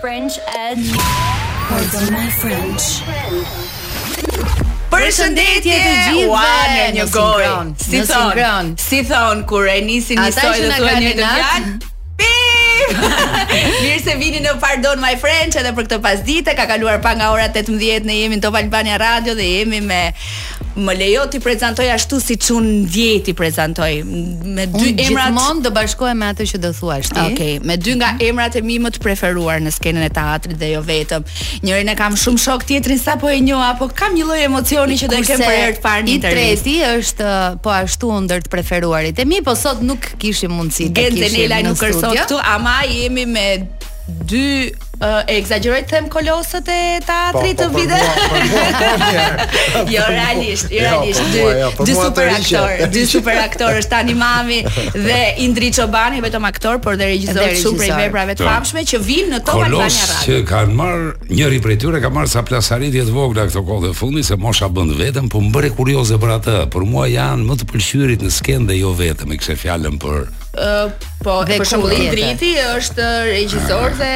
French Edge. Pardon My French. Përshëndetje të gjithëve. Ua, në një gojë. Si thon? Si thon kur e nisin njësoj dhe thonë një fjalë? Mirë se vini në Pardon My French edhe për këtë pasdite. Ka kaluar pak nga ora 18, ne jemi në Top Albania Radio dhe jemi me Më lejo t'i prezantoj ashtu siç unë ndjej t'i prezantoj me dy Unë emrat. Gjithmonë do bashkohem me atë që do thuash ti. Okej, okay, me dy nga emrat e mi më të preferuar në skenën e teatrit dhe jo vetëm. Njërin e kam shumë shok, tjetrin sapo e njoha, po kam një lloj emocioni që do e kem për herë të parë në intervistë. I treti është uh, po ashtu ndër të preferuarit e mi, po sot nuk kishim mundësi ta kishim. Gent Zenelaj nuk është sot këtu, ama jemi me dy Ë e ekzagjeroj të them kolosët e teatrit të video. Jo realisht, jo, realisht dy jo, dy super aktorë, dy super aktorë është Tan Imami dhe Indrit Çobani, jo vetëm aktor, por dhe regjisor shumë prej veprave të famshme që vijnë në Top Albania Radio. Kolosë që kanë marrë njëri prej tyre ka marrë ca plasaritje të vogla këto kohët e fundit se mosha bën të vetën, po më bëre kurioze për atë. Për mua janë më të pëlqyerit në skenë dhe jo vetëm, e kishe fjalën për po, dhe për shembull Indriti është regjisor dhe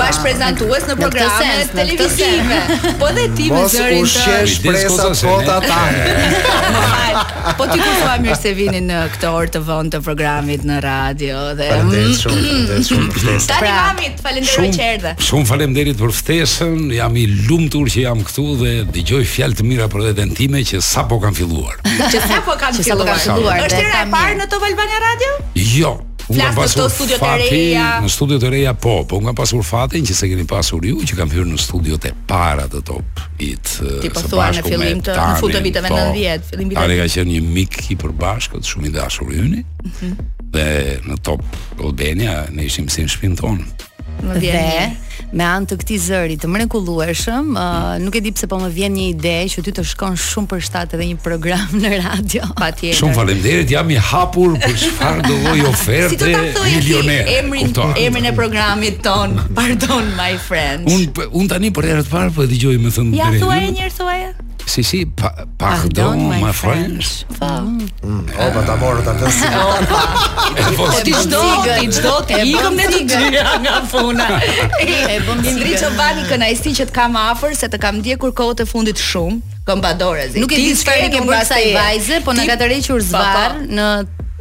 bashkëprezantues në programe televizive. Po dhe ti me zërin të shpesh presa kota ta. Po ti kur thua mirë se vini në këtë orë të vonë të programit në radio dhe mm, shumë ftesë. Tan, pra, Imami, të falenderoj që erdhe. Shumë faleminderit për ftesën. Jam i lumtur që jam këtu dhe dëgjoj fjalë të mira për veten time që sapo kanë filluar. Që sapo kanë filluar. Është hera e parë në Top Albania Radio? Jo. Flas në studiot e reja. Në studiot e reja po, po unë kam pasur fatin që s'e keni pasur ju që kam hyrë në studiot e para të Top-it. Ti po thua në fillim të në fund të viteve 90, po. fillim viteve. Tani ka qenë një mik i përbashkët, shumë i dashur yni. Mhm. Dhe në Top Albania ne ishim si në shtëpinë tonë. Më vjen dhe mirë. me anë të këtij zëri të mrekullueshëm, uh, nuk e di pse po më vjen një ide që ty të shkon shumë për shtat edhe një program në radio. Patjetër. Shumë faleminderit, jam i hapur për çfarëdo lloj oferte Si do ta thoje milionere. ti emrin kupton? emrin e programit tonë? Pardon My French. Un un tani për herë të parë po e dëgjoj me thënë Ja të drejtën. thuaje një herë thuaje. Si si, pa, Pardon My French. Po. Mm, opa, ta morët ta kësë. Po, ti ç'do, ti ç'do, të ikim ne të dyja nga puna. E bëmë. Indrit Çobani, kënaqësi që të kam afër, se të kam ndjekur kohët e fundit shumë, këmba dorezi. Nuk e di çfarë i ke bërë kësaj vajze, po na ka tërhequr zvarrë në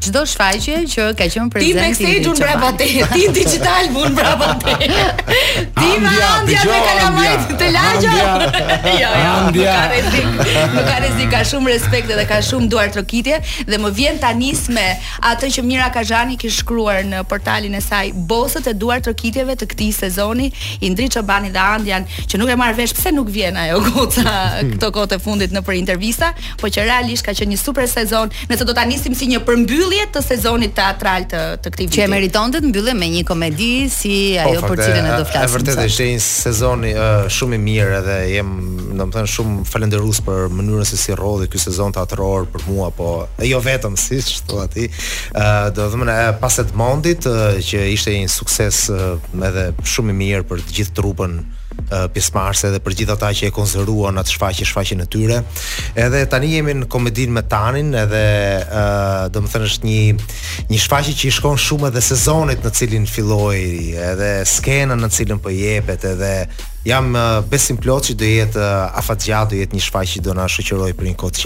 Çdo shfaqje që ka qenë prezente. Ti backstage unë mbrapa teje, ti digital unë mbrapa teje. Ti ma andja me kalamajt të lagja. Jo, jo, nuk ka rrezik. Nuk ka rrezik, ka shumë respekt dhe ka shumë duartrokitje dhe më vjen ta nis me atë që Mira Kazhani kish shkruar në portalin e saj, bosët e duartrokitjeve të këtij sezoni, Indrit Çobani dhe Andjan, që nuk e marr vesh pse nuk vjen ajo goca këto kohë të fundit nëpër intervista, por që realisht ka qenë një super sezon Nëse do ta nisim si një përmbyllje të sezonit teatral të të këtij viti. Që e meritonte të mbyllej me një komedi si po, ajo për cilën ne do flasim. Është vërtet ishte një sezon uh, shumë i mirë edhe jam, domethënë shumë falënderues për mënyrën se si rrodhi ky sezon teatror për mua, po e jo vetëm siç thua ti. Ë uh, do të them pas Edmondit uh, që ishte një sukses uh, edhe shumë i mirë për të gjithë trupën pjesëmarrëse dhe për gjithë ata që e konsideruan atë shfaqje shfaqjen e tyre. Edhe tani jemi në komedinë me Tanin, edhe ë uh, domethënë është një një shfaqje që i shkon shumë edhe sezonit në cilin filloi, edhe skenës në cilën po jepet, edhe jam uh, besim plot që do jetë uh, afatgjatë, do jetë një shfaqje që do na shoqërojë për një kohë të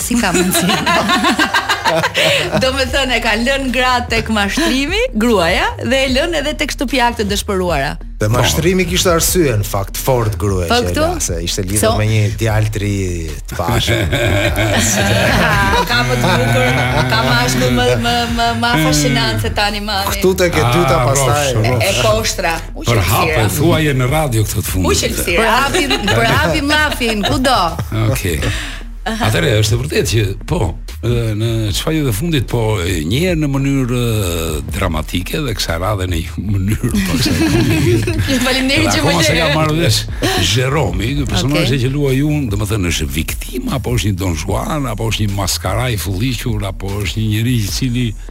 Si ka mundësi? Do me thënë e ka lënë gruaja tek mashtrimi, gruaja, dhe e lënë edhe tek shtëpiake të dëshpëruara. Dhe po. mashtrimi kishte arsye në fakt fort gruaja po, që e la, se ishte lidhur so? me një djalë të ri të pashë. ka më të bukur, ka më ashtu më më më më fascinant se Tani Mami. Këtu te kjo e dyta ah, pastaj e poshtra. Për hapë thuaje në radio këtë të fundit. Ushëlsira, hapim, për hapim mafin kudo. Okej. Okay. Atëherë është e vërtetë që po në shfaqjet e fundit po një herë në mënyrë dramatike dhe kësaj radhe në një mënyrë po kësaj komedie. Faleminderit që më jeni. Unë s'e kam marrë vesh. Zheromi, ky personazh që luaj unë, domethënë është viktimë apo është një Don Zhuan apo është një maskara i fulliqur apo është një njeri i cili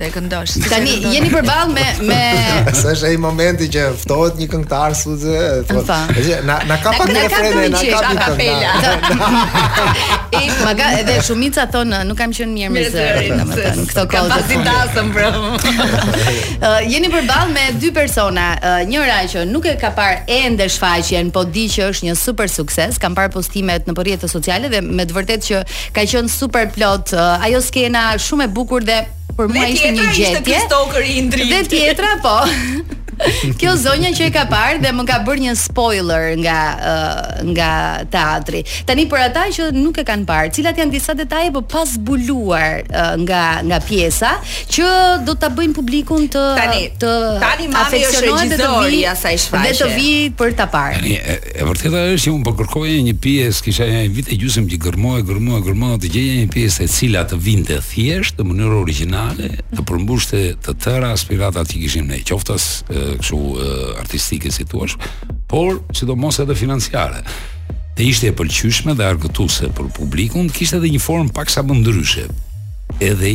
Të këndosh. Tani jeni përballë me me Siç është ai momenti që ftohet një këngëtar studio, thotë, na na ka pak një refren, na ka një akapela. E ma ka edhe shumica thonë, nuk kam qenë mirë me zërin, domethënë, këto kohë të fundit. Ë jeni përballë me dy persona, njëra që nuk e ka parë ende shfaqjen, po di që është një super sukses, kam parë postimet në rrjete sociale dhe me të vërtetë që Ka qenë super plot. Uh, ajo skena shumë e bukur dhe për mua ishte një gjetje. Dhe tjetra po. Kjo zonja që e ka parë dhe më ka bërë një spoiler nga uh, nga teatri. Tani për ata që nuk e kanë parë, cilat janë disa detaje po pa zbuluar uh, nga nga pjesa që do ta bëjnë publikun të Tani, të Tani Mami është regjizori i asaj shfaqje. Dhe të vijë për ta parë. E vërteta është që unë po kërkoja një pjesë, kisha një vit e gjysëm që gërmoja, gërmoja, gërmoja të gjeja një pjesë e cila të vinte thjesht në mënyrë origjinale, të përmbushte të tëra aspiratat që kishim ne, qoftë kështu artistike si thua, por sidomos edhe financiare. Të ishte e pëlqyeshme dhe argëtuese për publikun, kishte edhe një formë paksa më ndryshe. Edhe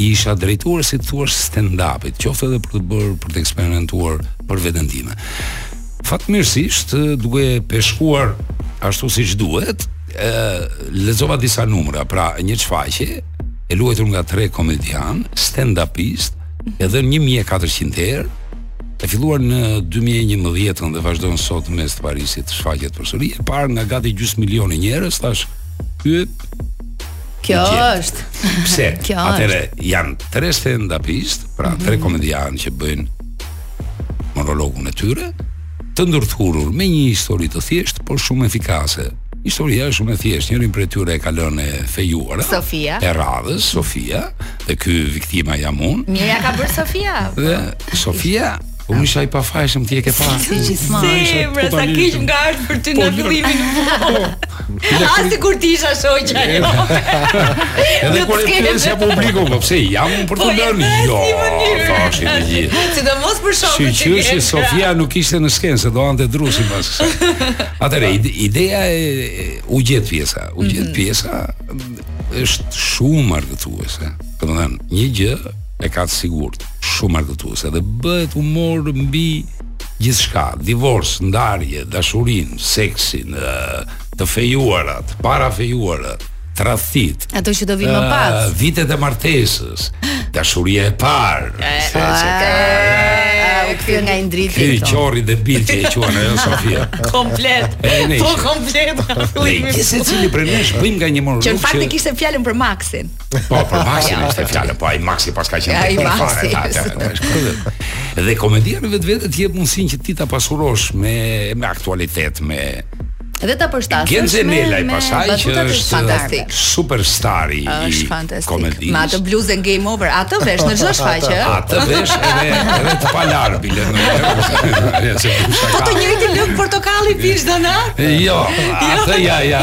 isha drejtuar si thua stand-upit, qoftë edhe për të bërë për të eksperimentuar për veten time. Fatmirësisht, duke peshkuar ashtu siç duhet, e lexova disa numra, pra një çfaqje e luajtur nga tre komedian, stand-upist, edhe 1400 herë, e filluar në 2011 dhe vazhdon sot në mes të Parisit shfaqet përsëri, e parë nga gati gjys milioni njerëz, thashë kjo Kjo është. Pse? Kjo është. Atëherë janë tre stand-upist, pra mm -hmm. tre komedian që bëjnë monologun e tyre, të ndërthurur me një histori të thjeshtë, por shumë efikase. Historia është shumë e thjeshtë, njërin prej tyre e ka lënë e fejuara. Sofia. E radhës, Sofia, dhe ky viktima jam unë. Mirë ja ka bërë Sofia. Dhe Sofia Unë isha i pafajshëm ti e ke parë. Si gjithmonë. Si, pra sa keq na erdhi për ty po, në fillimin. Po. A sikur të isha shoqja, jo. Edhe kur e pyesja publikun, po pse jam për të po, lënë? Jo, tash i di. Ti do mos për shokun e tij. Shyqyr që Sofia nuk ishte në skenë, se do hante dru sipas kësaj. Atëherë ideja e u gjet pjesa, u gjet mhm. pjesa është shumë argëtuese. Domethënë, një gjë e ka të sigurt, shumë argëtuese dhe bëhet humor mbi Gjithçka, divorc, ndarje, dashurinë, seksin, të fejuarat, parafejuarat, tradhtitë. Ato që do vinë më pas. Vitet e martesës, dashuria e parë. Ky nga Indriti. Ky qorri dhe bilti e quan ajo Sofia. Komplet. Po komplet. Ne secili prej nesh bëjmë nga një mërë. Që në fakt e kishte fjalën për Maxin. Po, për Maxin e kishte fjalën, po ai Maxi paska qenë ai Maxi. Dhe komedia në vetvete të jep mundësinë që ti ta pasurosh me me aktualitet, me dhe ta përshtatësh. Genze Nela pastaj që është fantastik. Superstar i komedisë. Me atë bluzë game over, atë vesh në çdo shfaqje. Atë vesh edhe edhe të palar bile në. Po të njëjtin lëng portokalli pi gjithmonë? Jo, jo, atë ja ja.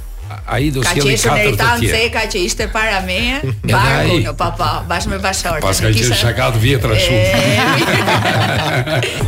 Ai do të sjellë katër të tjerë. Ka qenë që ishte para meje, barku në po po, bashkë me bashkëshortin. Paska qenë shaka të vjetra shumë.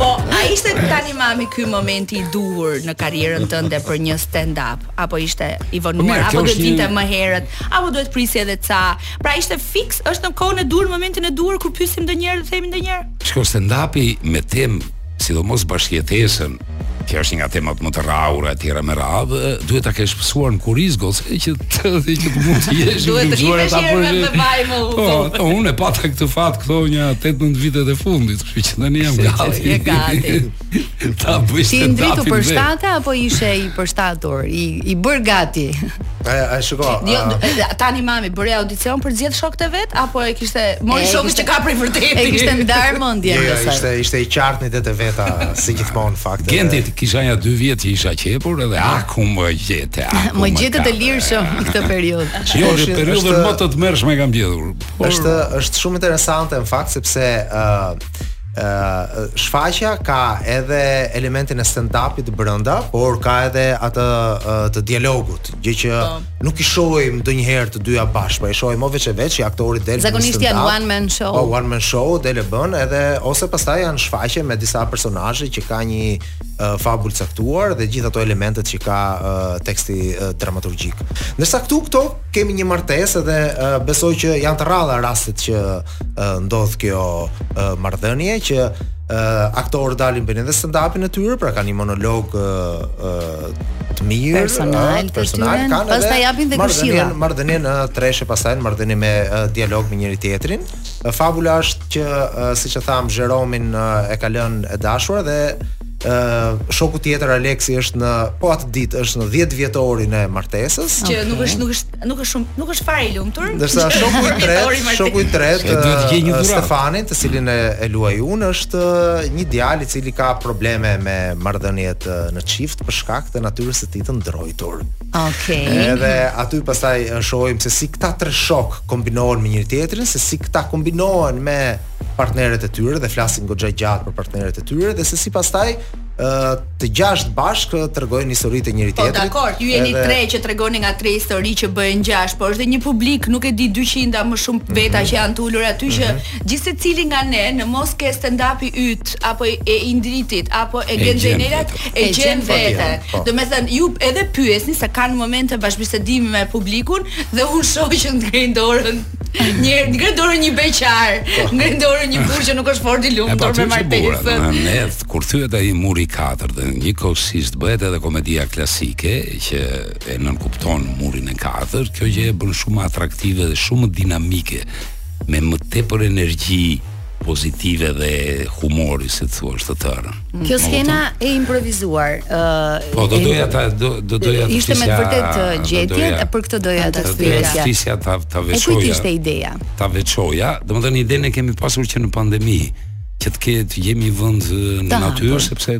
Po, a ishte tani mami ky momenti i duhur në karrierën tënde për një stand up apo ishte i vonuar po apo do të vinte më herët, apo duhet prisje edhe ca. Pra ishte fiks, është në kohën e duhur, momentin e duhur kur pyesim ndonjëherë dhe themi ndonjëherë. Shko stand upi me temë sidomos bashkëjetesën, që është një nga temat më të rrahura e tjera me radhë, duhet ta kesh pësuar në kurriz se që të dhe që të mund të jesh i ndihmuar ta bësh. Duhet të vaj më udhë. Po, po unë e pata këtë fat këto një 8-9 vitet e fundit, kështu që tani jam gati. Je gati. Ta bësh të datin. Ti Indrit u përshtate apo ishe i përshtatur, i i bër gati? Ai ai shiko. Jo, tani mami bëri audicion për të zgjedh shokët e vet apo e kishte mori shokët që ka për vërtetë. E kishte ndar mendjen jo, jo, me sa. Ishte ishte i qartë në idetë e veta si gjithmonë fakt. Genti kisha nja 2 vjet që isha qepur edhe ak u më gjete. Më gjete të lirë shumë në këtë periudhë. Jo, në periudhën më të tmerrshme kam gjetur. Është është shumë interesante në fakt sepse ë shfaqja ka edhe elementin e stand-upit brenda, por ka edhe atë të dialogut, gjë që pa. Po. nuk i shohim ndonjëherë të dyja bashkë, pa i shohim o veç e veç, i aktorit del Zakonisht janë one man show. Po one man show del e bën edhe ose pastaj janë shfaqje me disa personazhe që ka një uh, fabul të caktuar dhe gjithë ato elementet që ka uh, teksti uh, dramaturgjik. Ndërsa këtu këto kemi një martesë dhe uh, besoj që janë të rralla rastet që uh, ndodh kjo uh, marrëdhënie që uh, aktorët dalin bëjnë edhe stand-upin e tyre, pra kanë një monolog uh, uh, të mirë, personal, uh, personal tyren, kanë pastaj japin dhe këshilla. Marrëdhënien uh, në treshe pastaj në marrëdhënie me uh, dialog me njëri-tjetrin. Uh, fabula është që uh, siç e thamë Zheromin uh, e ka lënë e dashura dhe ë shoku tjetër Aleksi është në po atë ditë është në 10 vjetorin e martesës. Që okay. nuk është nuk është nuk është shumë nuk është fare i lumtur. Ndërsa shoku i tretë, shoku i tretë uh, Stefani, të cilin e, e luaj unë, është uh, një djalë i cili ka probleme me marrëdhëniet uh, në çift për shkak të natyrës së tij të ndrojtur. Okej. Okay. Edhe aty pastaj shohim se si këta tre shokë kombinohen me njëri-tjetrin, se si këta kombinohen me partneret e tyre dhe flasin goxha gjatë për partneret e tyre dhe se si pastaj të gjashtë bashkë tregojnë historitë e njëri po, tjetrit. Po dakor, ju jeni edhe... tre që tregoni nga tre histori që bëhen gjashtë, por është dhe një publik, nuk e di 200 a më shumë mhm. veta mm -hmm. që janë të ulur aty mm -hmm. që mhm. gjithsecili nga ne në mos te stand-upi yt apo e Indritit apo e Genxhenerat e gjen veten. Po. Do të thënë ju edhe pyesni se kanë momente bashkëbisedimi me publikun dhe unë shoh që ngrenë dorën Një ngre dorën një beqar, po. ngre dorën një burrë që nuk është fort i lumtur me martesën. Ne kur thyhet ai muri i katërt dhe njëkohësisht bëhet edhe komedia klasike që e nënkupton murin e katërt, kjo gjë e bën shumë më atraktive dhe shumë më dinamike me më tepër energji pozitive dhe humori, si të thuash, të tërë. Kjo skena e improvizuar. Ëh, po do doja ta do do doja të ishte me vërtet gjetje për këtë doja ta thoja. Desha ta ta veçoja. Ku ishte ideja? Ta veçoja, domethënë idenë kemi pasur që në pandemi që të ketë një vend në natyrë sepse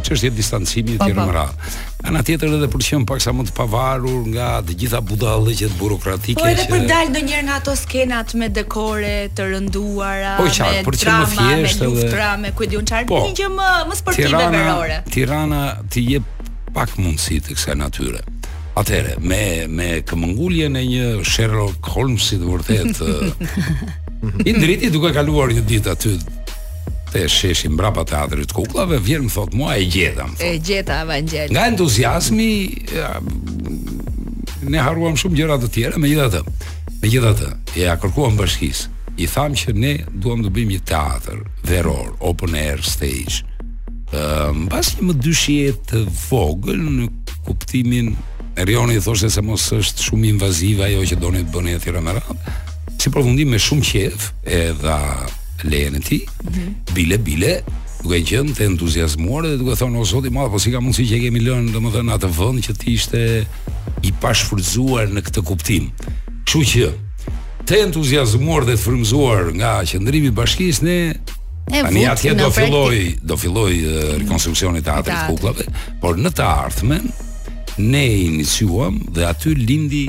çështje distancimi etj. Po, po. Nga ana tjetër edhe për të qenë paksa më të pavarur nga të gjitha budallëqet burokratike. Po edhe që... për dal ndonjëherë nga ato skenat me dekore të rënduara, po, qarë, me drama, me luftra, me ku di unë çfarë, po, një gjë më më sportive Tirana, verore. Tirana të jep pak mundësi të kësaj natyre. Atëherë, me me këmbënguljen e një Sherlock Holmes-i të vërtetë, Indriti duke kaluar një ditë aty te sheshi mbrapa Teatrit të Kukullave vjen më thotë mua e gjeta më thotë. E gjeta Evangjel. Nga entuziazmi ja, ne harruam shumë gjëra të tjera megjithatë. Megjithatë, ia kërkuam bashkisë. I thamë që ne duam të bëjmë një teatër veror, open air stage. Ë, mbas një mëdyshjeje të vogël në kuptimin Erioni thoshte se mos është shumë invazive ajo që doni të bëni etj me radhë. Si përfundim me shumë qejf, e dha lejen e tij. Mm -hmm. Bile bile duke qenë të entuziazmuar dhe duke thonë o zot i madh, po si ka mundësi që e kemi lënë domethënë atë vend që të ishte i pashfrytzuar në këtë kuptim. Kështu që të entuziazmuar dhe të frymëzuar nga qëndrimi i bashkisë ne Tani atje do fillojë, do fillojë rekonstruksioni i teatrit të kukullave, por në të ardhmen ne iniciuam dhe aty lindi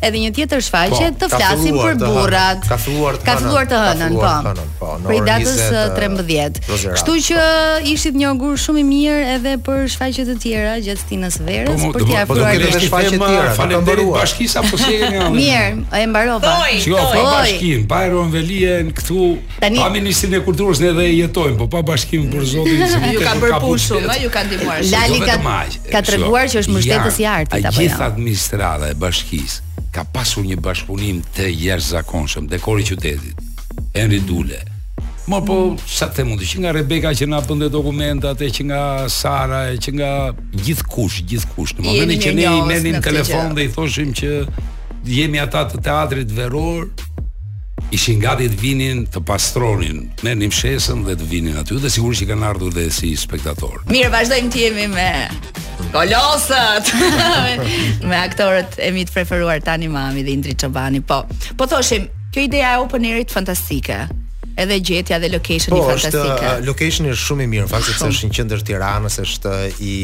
edhe një tjetër shfaqje po, të flasim për burrat. Ka filluar të hënën. Ka filluar të hënën, po. po në datën 13. Kështu që po. ishte një ogur shumë i mirë edhe për shfaqje të tjera gjatë stinës verës po, për t'i ofruar edhe shfaqje të tjera. Faleminderit bashkisë apo si e keni. Mirë, e mbarova. Shiko, pa bashkinë, pa Erion Velinë këtu. Pa ministrin e kulturës ne dhe jetojmë, po pa bashkinë për zotin. Ju ka bërë punë, ju ka ndihmuar. Lali ka Ka treguar që është mbështetës i artit apo jo? Gjithë administrata e bashkisë ka pasur një bashkëpunim të jashtëzakonshëm dekori i qytetit. Henri Dule. Mo po sa të mund të që nga Rebeka që na bënte dokumentat e që nga Sara e që nga gjithkush, gjithkush. Në momentin që ne i merrnim në telefon dhe u thoshim që jemi ata të teatrit veror, ishin gati të vinin të pastronin merrnin fshesën dhe të vinin aty dhe sigurisht që kanë ardhur dhe si spektator. Mirë, vazhdojmë të jemi me kolosët me aktorët e mi të preferuar Tani Mami dhe Indrit Çobani. Po, po thoshim, kjo ideja e open airit fantastike edhe gjetja dhe location po, fantastike. Po, është location është shumë i mirë, fakti se është në qendër të Tiranës, është i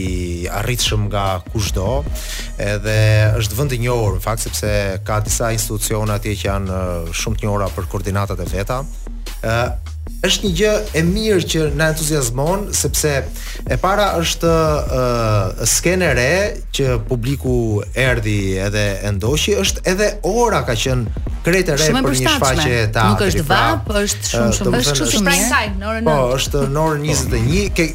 arritshëm nga kushdo. Edhe është vend i njohur në fakt sepse ka disa institucione atje që janë eh, shumë të njohura për koordinatat e veta. Ë eh, është një gjë e mirë që na entuziazmon sepse e para është ë eh, skenë e re që publiku erdhi edhe e ndoqi, është edhe ora ka qenë krejt e re për një shfaqje teatri. Nuk është pra, vapë, është shumë shumë. Është shumë prime time në orën 9. Po, është në orën 21, ke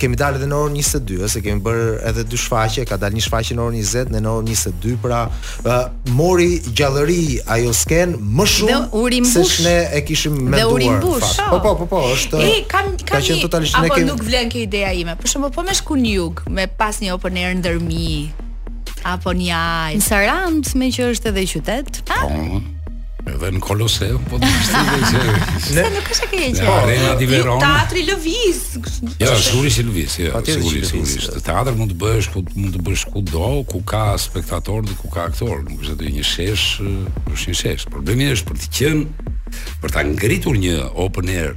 Kemi dalë edhe në orën 22, ose kemi bërë edhe dy shfaqje, ka dalë një shfaqje në orën 20 dhe në orën 22, pra ë mori gjallëri ajo skenë më shumë se ne e kishim menduar. Po po po po, është e, kam, kam ka qenë totalisht ne kemi. Apo nuk vlen kjo ideja ime. Për shembull, po me shku në jug, me pas një open air në Dhërmi apo një ajë. Në Sarandë, meqë është edhe qytet. Po. Edhe në Koloseum po të vështirë se. Ne nuk është e keqe. Po, arena di Verona. Teatri lëviz. Jo, sigurisht që lëviz, jo. Po sigurisht, sigurisht. Teatër mund të bësh ku mund të bësh kudo, ku ka spektator dhe ku ka aktor, nuk është aty një shesh, është një shesh. Problemi është për të qenë për ta ngritur një open air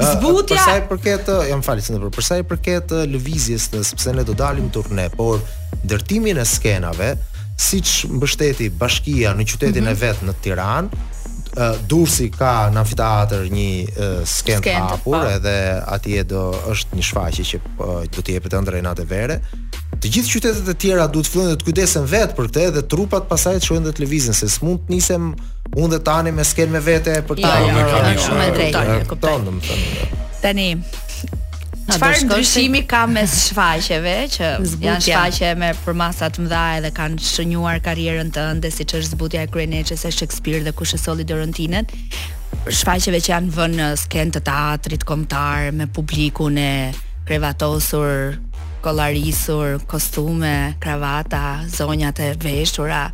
Zbutja. Për sa i përket, faleminderit, për sa i përket lëvizjes, sepse ne do dalim turne, por ndërtimin e skenave, siç mbështeti bashkia në qytetin mm -hmm. e mhm. vet në Tiranë, Durrësi ka në amfiteatër një skenë të hapur po. edhe atje është një shfaqje që po, do të jepet Ëndërr nate vere. Të gjithë qytetet e tjera duhet të fillojnë të kujdesen vetë për këtë dhe trupat pastaj të shkojnë dhe të lëvizin se s'mund të nisem Unë dhe tani me skenë me vete për ta. Jo, jo, jo, shumë e drejtë. E kupton, domethënë. Tani Çfarë ndryshimi ka mes shfaqjeve që Zbutja. janë shfaqje me përmasa të mëdha edhe kanë shënjuar karrierën tënde siç është Zbutja e kryeneçes e Shakespeare dhe Kush e solli Doruntinën shfaqjeve që janë vënë në skenë të teatrit kombëtar me publikun e krevatosur kollarisur, kostume, kravata, zonjat e veshura,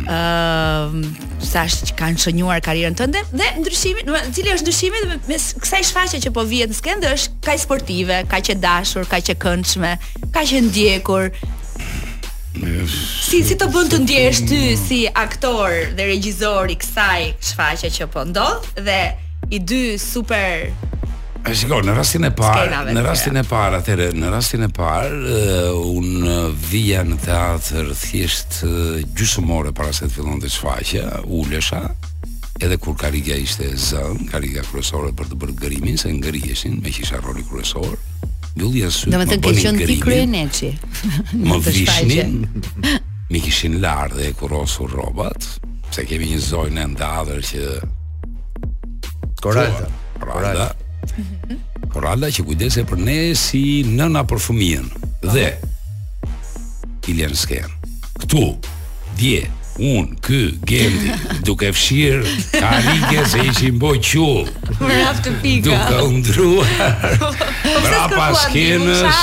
ë uh, saqë kanë shënjuar karrierën tënde dhe ndryshimi, do të thotë cili është ndryshimi dhe mes kësaj shfaqje që po vihet në skenë është kaq sportive, kaq e dashur, kaq e këndshme, kaq e ndjekur. Si si të bën të ndjehesh ty si aktor dhe regjisor i kësaj shfaqje që po ndodh dhe i dy super E shiko, në rastin e parë, në rastin e parë, atëherë, në rastin e parë, unë vija në teatër thjesht gjysmë ore para se të fillonte shfaqja, ulesha, edhe kur karriga ishte e zënë, karriga kryesore për të bërë grimin, se ngriheshin meqë isha roli kryesor. Mbyllja sytë. Do të thotë që ti kryeneç. Më vishnin. M'i kishin larë dhe hekurosur rrobat, se kemi një zonjë në teatër që... Koralta. Rala. Rala që kujdeset për ne si nëna për fëmijën dhe Ilian Skean. Ktu dje unë ky Gendi duke fshirë karike se ishin bërë qull. Më raftë pika. Duke u ndërruar. Brapa skenës.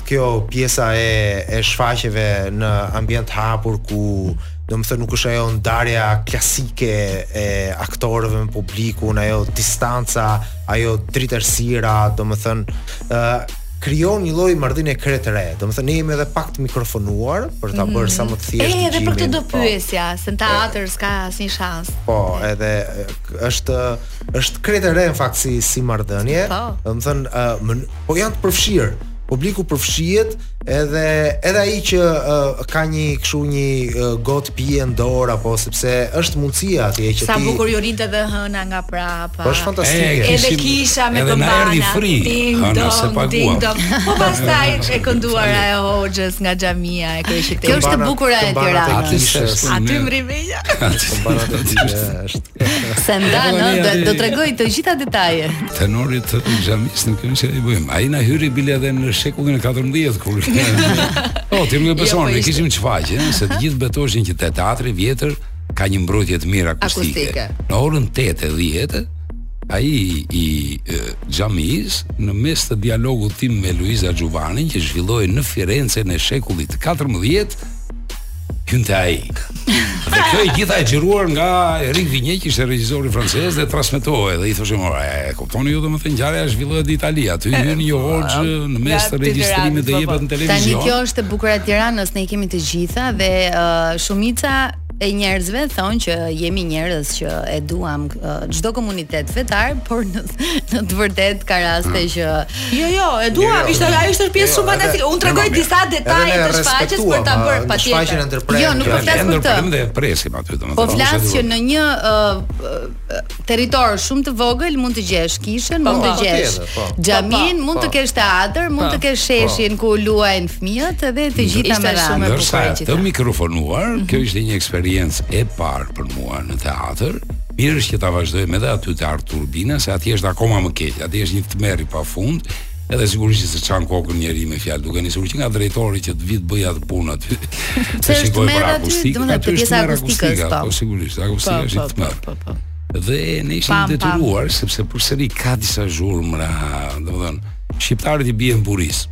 kjo pjesa e e shfaqjeve në ambient të hapur ku domethënë nuk është ajo ndarja klasike e aktorëve me publikun, ajo distanca, ajo dritërrësira, domethënë ë uh, krijon një lloj marrëdhënie krejt të re. Domethënë ne jemi edhe pak të mikrofonuar për ta bërë sa më të thjeshtë. Ëh, edhe për këtë do po pyesja, se në teatër s'ka asnjë shans. Po, edhe është është krejt e re në fakt si si marrëdhënie. Po. Domethënë ë po janë të përfshirë. Publiku përfshihet edhe edhe ai që uh, ka një kështu një uh, gotë pije në dorë apo sepse është mundësia atje që ti Sa bukur ju rrinte dhe hëna nga prapa. Po është fantastike. E, edhe kisha me edhe këmbana. Edhe na erdhi fri. Hënën s'e paguam. Po pastaj e kënduara e hoxhës nga xhamia e kryeqytetit. Kjo është e bukura e Tiranës. Aty mri me. Aty mri me. Se nda, no, do, do tregoj të gjitha detajet. Tenorit të xhamisë në kënë që i bëjmë. Ai na hyri bile edhe në shekullin e 14, kur... o, ti më beson, jo, po kishim çfaqje, eh, se të gjithë betoheshin që te teatri i vjetër ka një mbrojtje të mirë akustike. akustike. Në orën 8 e 10 ai i, i e, xhamisë në mes të dialogut tim me Luiza Xhuvanin që zhvillohej në Firencen e shekullit 14 hynte ai. Dhe kjo e gjitha e xhiruar nga Erik Vinje, që ishte regjisor francez dhe transmetohej dhe i thoshim, e kuptoni ju domethënë ngjarja është zhvillohet në Itali, aty hyn një hoxhë në mes të regjistrimit dhe po, jepet po. në televizion. Tani kjo është e bukura e Tiranës, ne i kemi të gjitha dhe uh, shumica e njerëzve thonë që jemi njerëz që e duam çdo komunitet fetar, por në Në të vërtetë ka raste ah. që Jo, jo, e duam, jo, jo, ishte ajo ishte pjesë jo, shumë fantastike. Unë tregoj disa detaje të shfaqjes për ta bërë patjetër. Shfaqjen e ndërprerë. Jo, nuk po flas për këtë. Ne presim aty domethënë. Po flas që në një territor shumë të vogël mund të gjesh kishën, mund të gjesh po xhaminë, mund të kesh teatër, mund të kesh sheshin ku luajnë fëmijët dhe të gjitha me radhë. Ndërsa të mikrofonuar, mhm. kjo ishte një eksperiencë e parë për mua në teatër. Mirë është që ta vazhdojmë edhe aty te Art Turbina, se atje është akoma më keq. Atje është një tmerr i pafund, edhe sigurisht që s'e çan kokën njeri me fjalë, duke nisur që nga drejtori që të vijë të bëjë atë punë aty. Se është tmerr aty, domethënë te pjesa e akustikës, po. Po sigurisht, akustika po, është po, tmerr. Po, po, po. Dhe ne ishim të detyruar sepse përsëri ka disa zhurmëra, domethënë shqiptarët i bien burisë.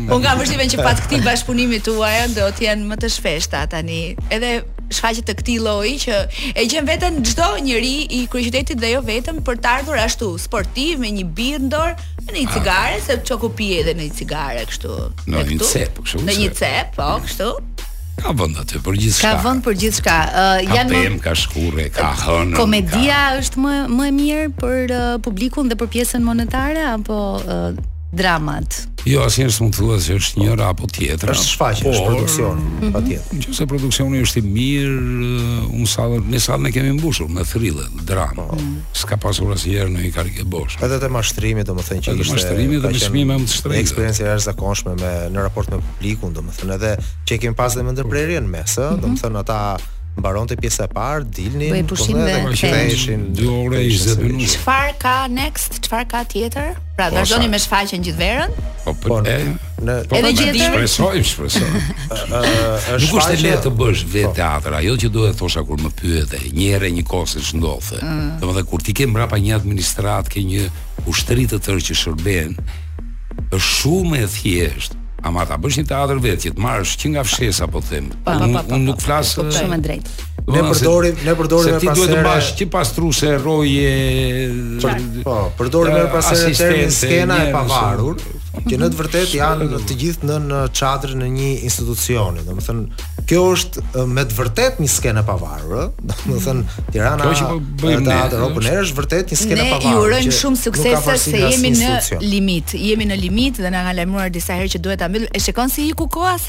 Po kam përshtypjen që pas këtij bashkëpunimi tuaj, do të jenë më të shpeshta tani. Edhe shfaqje të këtij lloji që e gjen veten çdo njeri i kryeqytetit dhe jo vetëm për të ardhur ashtu sportiv me një birrë në dorë, me një cigare, se çoku pihet edhe ndonjë cigare kështu. Në një cep, kështu. Në një cep, po, kështu. Ka vend aty për gjithçka. Ka vend për gjithçka. Uh, ka janë pemë, ka shkurre, ka hënë. Komedia ka... është më e mirë për uh, publikun dhe për pjesën monetare apo uh, dramat. Jo, asnjëherë s'mund të thuash se është njëra apo tjetra. Është shfaqje, është produksion, mhm. patjetër. Nëse produksioni është i mirë, uh, unë sa ne sa ne kemi mbushur me thriller, dramë. Po. Mhm. S'ka pasur asnjëherë ndonjë karrige bosh. Edhe te mashtrimi, domethënë që ishte mashtrimi dhe çmimi më i shtrenjtë. Eksperiencë e jashtëzakonshme me në raport me publikun, domethënë edhe që kemi pas dhe me ndërprerje në mes, ëh, mhm. domethënë ata mbaronte pjesa e parë, dilnin pushim dhe ktheheshin 2 orë 20 minuta. Çfarë ka next? Çfarë ka tjetër? Pra po, vazhdoni me shfaqjen gjithë verën? Po, po, po e, në po, edhe gjithë verën. Shpresoj, shpresoj. Ëh, nuk është e lehtë të bësh vetë po. teatër, ajo që duhet të thosha kur më pyete, një herë një kohë se ç'ndodhte. Mm. Domethënë kur ti ke mbrapa një administratë, ke një ushtri të tërë që shërben, është shumë e thjeshtë. Ama ta bësh një teatër vetë, që të marrësh që nga fshesa, po them. Unë nuk flas shumë drejt. Ne përdorim, ne përdorim ne pa teklif. Ti duhet të mbash ti pastruese, roje. Po, përdorim edhe pas edhe termin skena e pavarur, që në të vërtetë janë të gjithë nën uh, çadrën e një institucioni. Domethënë, kjo është uh, me të vërtetë një skenë e pavarur, ë. Uh, domethënë, Tirana që po bëjmë ne, teatri Open Air është vërtet një skenë e pavarur. Ne ju urojmë shumë suksese se jemi në limit. Jemi në limit dhe na kanë lajmëruar disa herë që duhet ta mbyllim. E shikon si iku koha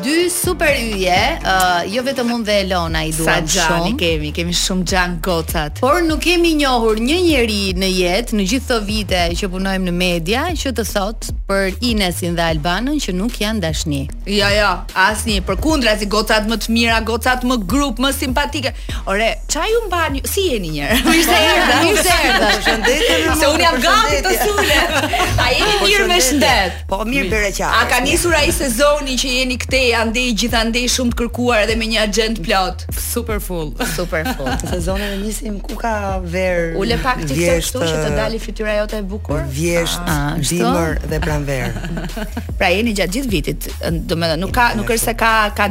Dy super yje, uh, jo vetëm unë dhe Elona i duam shumë. Sa xhan i kemi, i kemi shumë xhan gocat. Por nuk kemi njohur një njeri në jetë në gjithë këto vite që punojmë në media që të thotë për Inesin dhe Albanën që nuk janë dashuri. Jo, jo, asnjë. Përkundrazi gocat më të mira, gocat më grup, më simpatike. Ore, ça ju mban ju? Si jeni një? Mirë se erdhët, mirë se erdhët. Përshëndetje. Se unë jam gati të sulem. A jeni mirë me shëndet? Po mirë bëre qartë. A ka nisur ai sezoni që jeni këtej andej gjithandej shumë të kërkuara dhe me një axhendë plot. Super full. Super full. Sezoni e nisim ku ka verë. Ule pak ti kështu që të dali fytyra jote e bukur. Vjeshtë, ah, dimër dhe pranverë. pra jeni gjatë gjithë vitit. Domethënë nuk ka nuk është se ka ka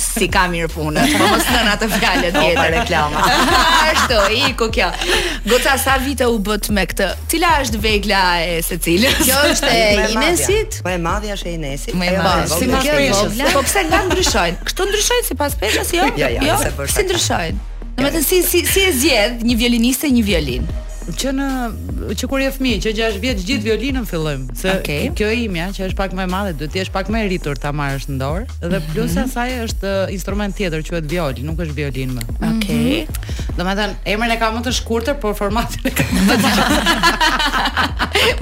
si ka mirë punë. Po mos nën atë fjalë tjetër. Po reklama. Ashtu, iku kjo. Goca sa vite u bë me këtë? Cila është vegla e secilës? Kjo është e Inesit? Po e madhja është e Inesit. Më e madhja. Po, si më kjo vogla? Po pse, nga ndryshojnë? Kështu ndryshojnë sipas peshës, jo? Jo, jo, jo. Si ndryshojnë? Domethënë si si si e zgjedh një violiniste një violinë? që në që kur je fëmijë, që 6 vjeç gjithë violinën fillojmë, se okay. kjo e imja që është pak më e madhe, duhet të jesh pak më e rritur ta marrësh në dorë. Dhe plus mm -hmm. asaj është uh, instrument tjetër quhet violë, nuk është violinë më. Okej. Okay. Mm -hmm. Domethënë emrin e ka më të shkurtër, por formatin e ka më të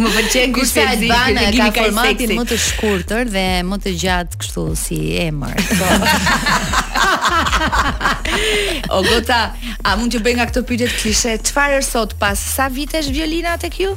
Më pëlqen ky shpjegim e ka formatin më të shkurtër dhe më të gjatë kështu si emër. Po. o goca, a mund t'ju bëj nga këto pyetjet klishe? Çfarë është sot pas sa vitesh violina tek ju?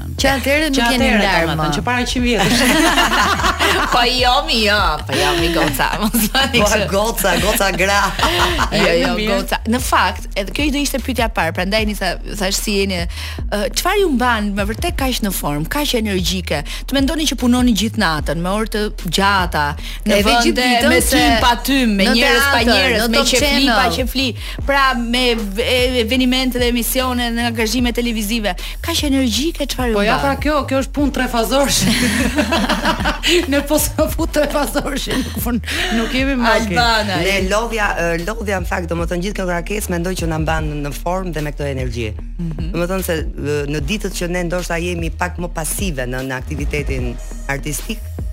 thënë. Që atëherë nuk jeni ndarë më. Që para 100 vjetësh. po jo mi jo, po jo mi goca. Mos thoni kështu. Po goca, goca gra. jo, jo, goca. Në fakt, edhe kjo do ishte pyetja e parë, prandaj nisa thashë si jeni. Çfarë ju mban me vërtet kaq në formë, kaq energjike? Të mendoni që punoni gjithë natën me orë të gjata, në vende me tym pa tym, me njerëz pa njerëz, me qejfli pa qejfli. Pra me evente dhe emisione në angazhime televizive. Kaq energjike çfarë ju Po ja pra kjo, kjo është punë trefazorshe. ne po sa fut trefazorshe, nuk fun, nuk kemi më. Albana. Ne lodhja, lodhja në fakt, domethënë gjithë kjo ngarkesë mendoj që na mban në formë dhe me këtë energji. Mm -hmm. Domethënë se në ditët që ne ndoshta jemi pak më pasive në, në aktivitetin artistik,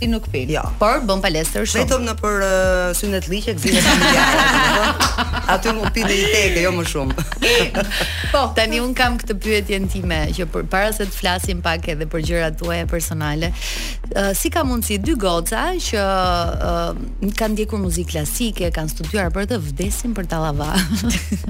Ti nuk pi. Jo. Por bën palestër shumë. Vetëm nëpër uh, synetllëqe, gëzime familjare. Aty mund pi një teke, jo më shumë. po, tani unë kam këtë pyetjen time që përpara se të flasim pak edhe për gjërat tuaja personale. Uh, si ka mundësi dy goca që uh, kanë ndjekur muzikë klasike, kanë studiuar për të vdesin për tallava.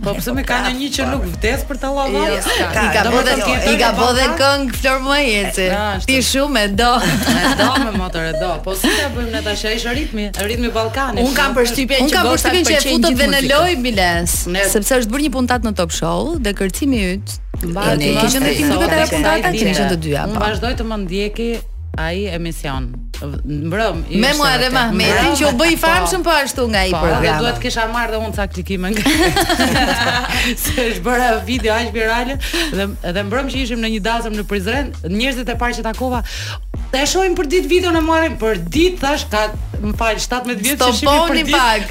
Po pse më ka një që nuk vdes për tallava? Jo, ka. I ka bo dhe, i ka bo dhe këngë Flor Mumajesi. Ti shumë e do. E do moj motër e do. Po si ta bëjmë ne tash ai ritmi, ritmi ballkanik. Unë kam përshtypjen që do të futet dhe në lojë Miles, sepse është bërë një puntatë në Top Show dhe kërcimi yt. Mbajë, kishën të tim duhet të puntat që të dyja. Unë po. vazhdoj të më ndjeki ai emision. Mbrëm, i Me mua edhe Mahmetin që u bë i famshëm po, po ashtu nga ai po, program. Po, duhet të kisha marrë dhe unë ca klikime nga. Se është bëra video aq virale dhe edhe mbrëm që ishim në një dasmë në Prizren, njerëzit e parë që takova, e shohim për ditë videon e marrim për ditë thashë ka më fal 17 vjet që e shihni për ditë.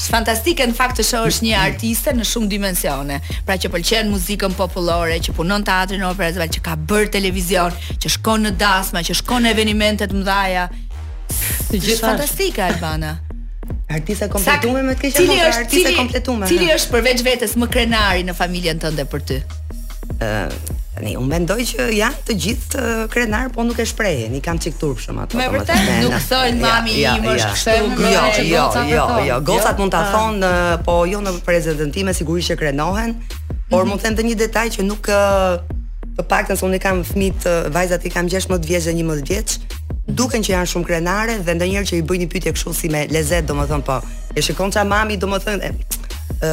Fantastike në fakt të shohësh një artiste në shumë dimensione, pra që pëlqen muzikën popullore, që punon te Teatri i Operas, që ka bër televizion, që shkon në dasma, që shkon në evenimente të mëdha. Është fantastike Albana. Artiste e kompletuar me të keq apo artiste e kompletuar? Cili është përveç vetes më krenari në familjen tënde për ty? ë Tani unë mendoj që janë të gjithë krenarë, po nuk e shprehin, i kam çik turpshëm ato. Me vërtet nuk thonë mami im është kështu. Jo, jo, jo, jo, jo. Gocat mund ta ah. thonë, po jo në prezencën time sigurisht që krenohen, por mhm. mund të them dhe një detaj që nuk të paktën se unë kam fëmijët, vajzat i kam 16 vjeç dhe 11 vjeç, duken që janë shumë krenare dhe ndonjëherë që i bëj një pyetje kështu si me lezet, domethënë po, e shikon ça mami, domethënë ë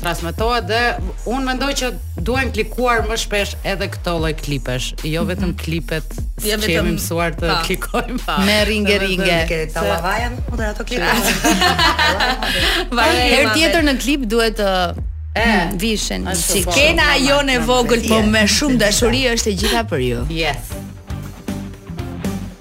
transmetohet dhe unë mendoj që duhen klikuar më shpesh edhe këto lloj klipesh, jo vetëm klipet që vetëm... jemi mësuar të pra. klikojmë pra. Me ringe ringe. Ke tallavaja më dhe ato klipe. Vajë herë tjetër në klip duhet të E, mm, vishen si po, skena jonë e vogël, po me shumë dashuri është e gjitha për ju. Yes.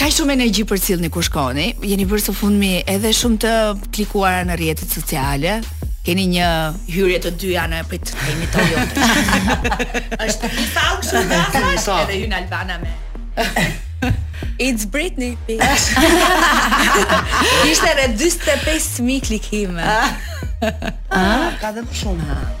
Kaq shumë energji përcillni kur shkoni. Jeni bërë së fundmi edhe shumë të klikuara në rrjetet sociale. Keni një hyrje të dyja në prit të kemi të jo. Është i folur shumë nga fash po. edhe hyn Albana me. It's Britney. Ishte rreth 45 mijë klikime. Ah, ka dhe më shumë.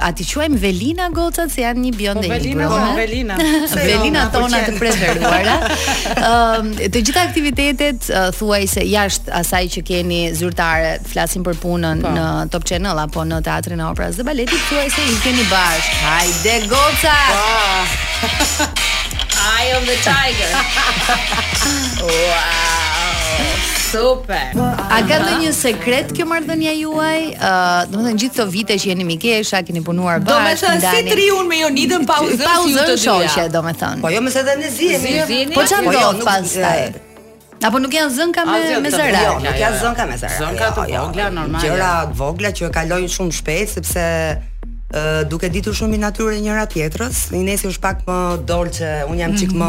A t'i quajmë velina gocat se janë një bjonde po, velina, po, velina. velinat tona të preferuara. Ëm uh, të gjitha aktivitetet uh, thuajse jashtë asaj që keni zyrtare, flasim për punën pra. Po. në Top Channel apo në Teatrin e Operës dhe Baletit, thuajse i keni bashkë. Hajde goca. Po. Eye of the tiger. wow. Super. A ka ndonjë sekret kjo marrëdhënia juaj? Ë, uh, domethënë gjithë këto vite që jeni mikesha, keni punuar bashkë. Domethënë si rri unë me Jonidën pa u zënë si ju të dyja. domethënë. Po jo, mo, se dhe ne zihemi. Po çfarë po jo, do pastaj? Apo nuk janë zënka me jo, me zëra. Jo, nuk janë zënka me zëra. Zënka të jo, vogla normale. Gjëra të vogla që kalojnë shumë shpejt sepse duke ditur shumë natyrën e njëra-tjetrës, Inesi është pak më dolce, unë jam çik më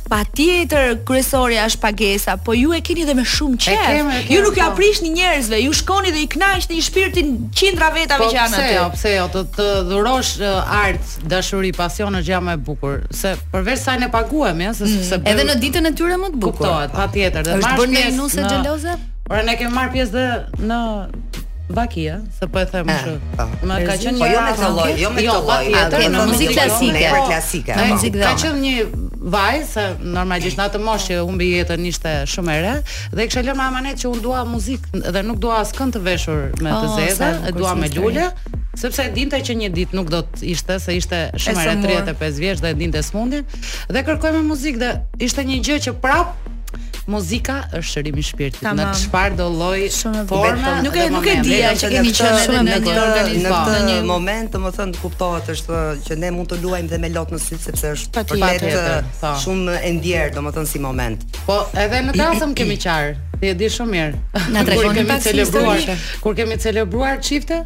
Patjetër, kryesorja është pagesa, po ju e keni dhe me shumë qejf. Ju nuk ia po. prishni njerëzve, ju shkoni dhe i knaqni shpirtin qindra vetave po, që janë aty. Po pse, jo, pse jo, të, të dhurosh uh, art, dashuri, pasion është gjëja më e bukur, se përveçse ne paguhemi, ja, se, mm. se edhe në ditën e tyre më të bukur. Kuptohet, patjetër, dhe marrësh pjesë. Është nusja... xheloze? Ore ne kemi marr pjesë dhe në Vakia, se po e them ah, kështu. Po. Ma ka qenë po, një jo me këtë lloj, jo me jo, këtë lloj. Jo, patjetër, në muzikë klasike, për klasike. Në muzikë dhe. Ka qenë një vajzë, normalisht në atë moshë që humbi jetën ishte shumë e re, dhe kishte lënë amanet që unë dua muzikë dhe nuk dua askënd të veshur me të oh, zeza, e dua me lule. Sepse e dinte që një ditë nuk do të ishte, se ishte shumë e re 35 vjeç dhe e dinte sëmundjen dhe kërkoi me muzikë dhe ishte një gjë që prap Muzika është shërim i shpirtit. Tamam. Në çfarëdo lloj forma? Nuk e nuk e di që keni qenë edhe në një organizim. Në këtë një moment, domethënë, kuptohet është që ne mund të luajmë dhe me lot në sy sepse është vërtet po. shumë e ndjerë, domethënë si moment. Po, edhe në dasëm kemi qarë. Ti e di shumë mirë. Na tregoni pak celebruar. Kur kemi celebruar çifte?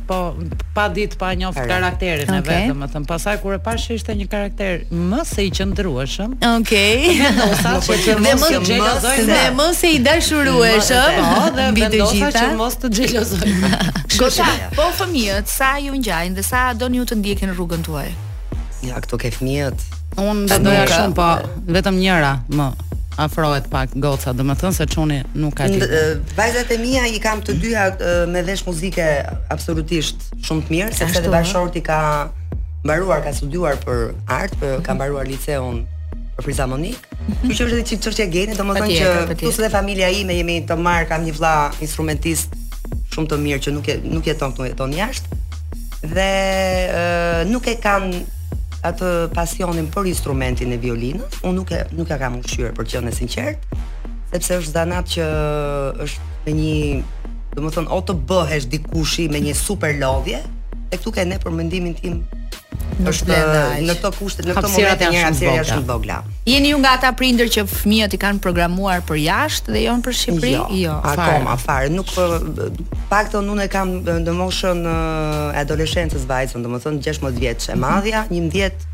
po pa ditë pa njoft karakterin okay. e vet, domethënë pastaj kur e pashë ishte një karakter më se i qëndrueshëm. Okej. Okay. Po saqë të mos të xhelozoj dhe më se i dashurueshëm. Po, dhe mbi të gjitha që mos të xhelozoj. Kështu po fëmijët sa ju ngjajnë dhe sa doni ju të ndjekin rrugën tuaj. Ja këtu ke fëmijët. Unë do doja shumë, po vetëm njëra më afrohet pak goca, domethënë se çuni nuk ka lidhje. Vajzat e mia i kam të dyja me vesh muzike absolutisht shumë të mirë, sepse dhe bashkëshorti ka mbaruar, ka studiuar për art, për, ka mbaruar liceun për fizarmonikë. Kjo që është edhe çik çështja geni, domethënë që plus edhe familja ime jemi të marrë, kam një vlla instrumentist shumë të mirë që nuk e nuk jeton këtu jeton jashtë. Dhe e, nuk e kanë atë pasionin për instrumentin e violinës. Unë nuk e nuk ia kam ushqyer për të qenë e sinqertë, sepse është zanat që është me një domethënë o të bëhesh dikushi me një super lodhje, e këtu ke ne për mendimin tim është në këto kushte, në këto momente janë njëra seria shumë të vogla. Jeni ju nga ata prindër që fëmijët i kanë programuar për jashtë dhe jo më për Shqipëri? Jo, jo akoma fare. Nuk paktën unë e kam në moshën e adoleshencës vajzën, domethënë 16 vjeç e madhja, 11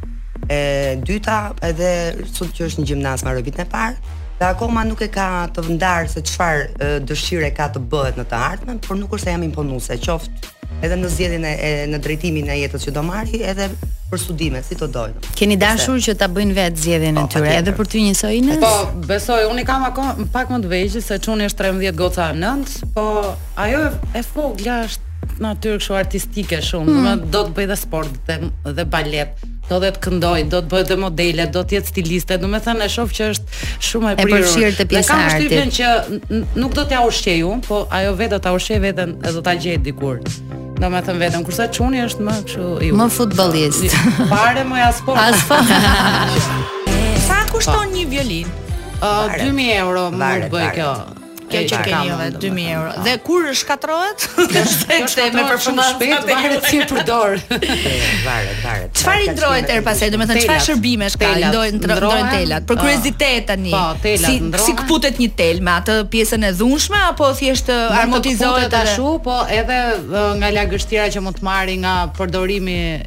e dyta edhe sot që është në gjimnaz marrë vitin e parë dhe akoma nuk e ka të ndarë se çfarë dëshire ka të bëhet në të ardhmen, por nuk është se jam imponuese, qoftë Edhe në zgjedhjen e në drejtimin e jetës që do marrë, edhe për studime, si të dojnë. Keni dashur që ta bëjnë vetë zgjedhjen e po, tyre, edhe për ty njësoj Ines? Po, besoj, unë i kam akoma pak më të vegjël se çuni është 13 goca 9, po ajo e vogla është natyrë kështu artistike shumë, mm. do, do të bëjë dhe sport dhe, dhe balet, do të këndojë, do të bëjë dhe modelen, do të jetë stiliste, domethënë e shoh që është Shumë e prirur. E përfshirë te pjesa e artit. Kam përshtypjen që nuk do t'ja ushqej unë, po ajo vetë do ta ushqejë veten e do ta gjejë dikur. Domethënë veten, kurse çuni është më kështu ju. Më futbolist. Pare më ja sport. As po. Sa kushton një violinë? Uh, 2000 euro mund të bëjë kjo. Kjo që keni juve 2000 euro. Dhe kur shkatërrohet? Kjo është me përfundon shpejt varet si e përdor. Varet, varet. Çfarë ndrohet ere pastaj? Domethënë çfarë shërbimesh ka? Ndrohen ndrohen telat. Për kuriozitet tani. Po, telat si, ndrohen. Si kputet një tel me atë pjesën e dhunshme apo thjesht armotizohet ashtu, po edhe nga lagështira që mund të marri nga përdorimi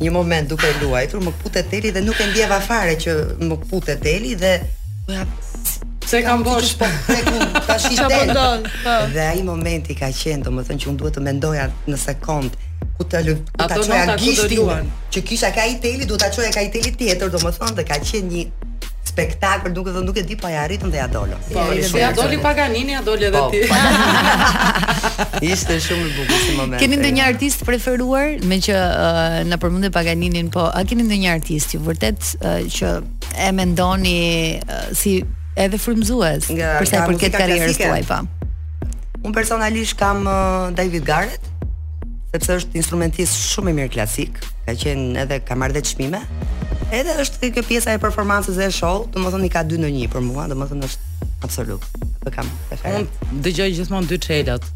një moment duke luajtur, më kputet teli dhe nuk e ndjeva fare që më kputet teli dhe ja Se kam bosh po teku tashi tel. Po. Dhe ai momenti ka qenë, domethënë që unë duhet të mendoja në sekond ku të lë ku ta çoja gishtin që kisha te ai teli, duhet ta çoja te ai teli tjetër, domethënë dhe ka qenë një spektakël, duke thënë nuk e di, po ia arritëm dhe ia dolëm. Po, ja, ishte ia doli Paganini, ia doli edhe po, ti. ishte shumë i bukur si moment. Keni ndonjë artist të preferuar meqë uh, na përmende Paganinin, po a keni ndonjë artist që vërtet uh, që e mendoni uh, si edhe frymëzues për sa i përket karrierës tuaj, po? Unë personalisht kam uh, David Garrett, sepse është instrumentist shumë i mirë klasik, ka qenë edhe ka marrë dhe çmime. Edhe është kjo pjesa e performancës dhe e show, domethënë i ka dy në një për mua, domethënë është absolut. Të kam preferat. Unë dëgjoj gjithmonë dy çelot.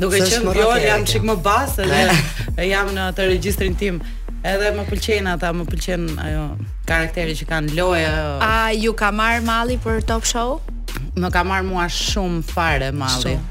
Duke qenë jo, jam çik më bas edhe jam në atë regjistrin tim. Edhe më pëlqejnë ata, më pëlqen ai karakteri që kanë lojës. A ju ka marr malli për Top Show? Më ka marr mua shumë fare malli. Shum.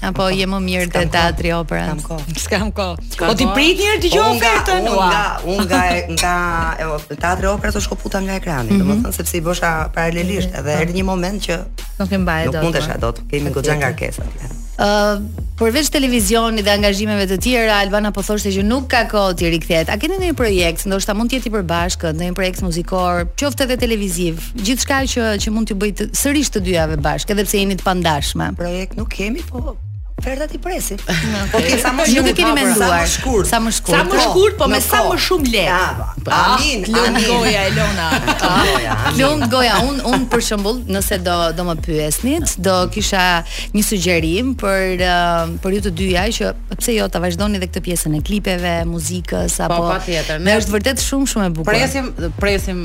Apo je më mirë te teatri opera. Kam kohë. S'kam kohë. Po ti prit një herë dëgjoje po ofertën. Unë nga unë nga nga teatri opera u shkëputa nga ekrani, mhm. domethënë sepse i bëja paralelisht edhe erdhi një moment që nuk e mbaja dot. Nuk mundesha po. dot. Kemi goxha ngarkesa atje. Ë përveç televizionit dhe angazhimeve të tjera, Albana po thoshte që nuk ka kohë t'i rikthehet. A keni ndonjë projekt, ndoshta mund të jetë i përbashkët, ndonjë projekt muzikor, qoftë edhe televiziv, Gjithçka që që mund t'ju bëjë sërish të dyjave bashkë, edhe pse jeni të pandashme. Projekt nuk kemi, po ofertat i presim. Po për sa më shumë nuk e keni menduar. Sa më shkurt, sa më shkurt. Sa më shkurt, po me sa më shumë lekë. Amin, amin. Lum goja Elona. Lum goja, un un për shembull, nëse do do më pyesnit, do kisha një sugjerim për uh, për ju të dyja që pse jo ta vazhdoni edhe këtë pjesën e klipeve, muzikës po, apo Po patjetër. Ne është vërtet shumë shumë e bukur. Presim, presim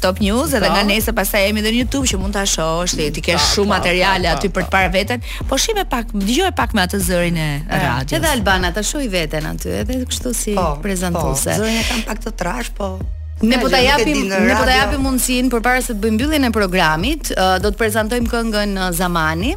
Top News edhe nga nesër pastaj jemi edhe në YouTube që mund ta shohësh, ti, ti ke shumë materiale aty për të parë veten, po shihe pak, dëgjoje pak me atë zërin e radios. Edhe Albana ta shohi veten aty, edhe kështu si po, po prezantuese. Po, zërin e kam pak të trash, po Ne po ta japim, ne po ta japim mundësinë përpara se të bëjmë mbylljen e programit, do të prezantojmë këngën Zamani.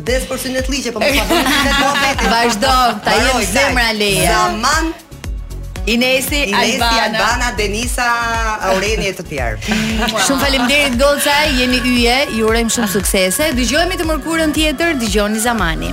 Vdes për synet liqe, po më ka dhënë një letra vetë. Vazhdo, ta jep zemra lejen. Zaman Inesi, Inesi Albana. Albana, Denisa, Aureni e të tjerë. Wow. Shumë faleminderit goca, jeni yje, ju urojmë shumë suksese. Dëgjohemi të mërkurën tjetër, dëgjoni Zamani.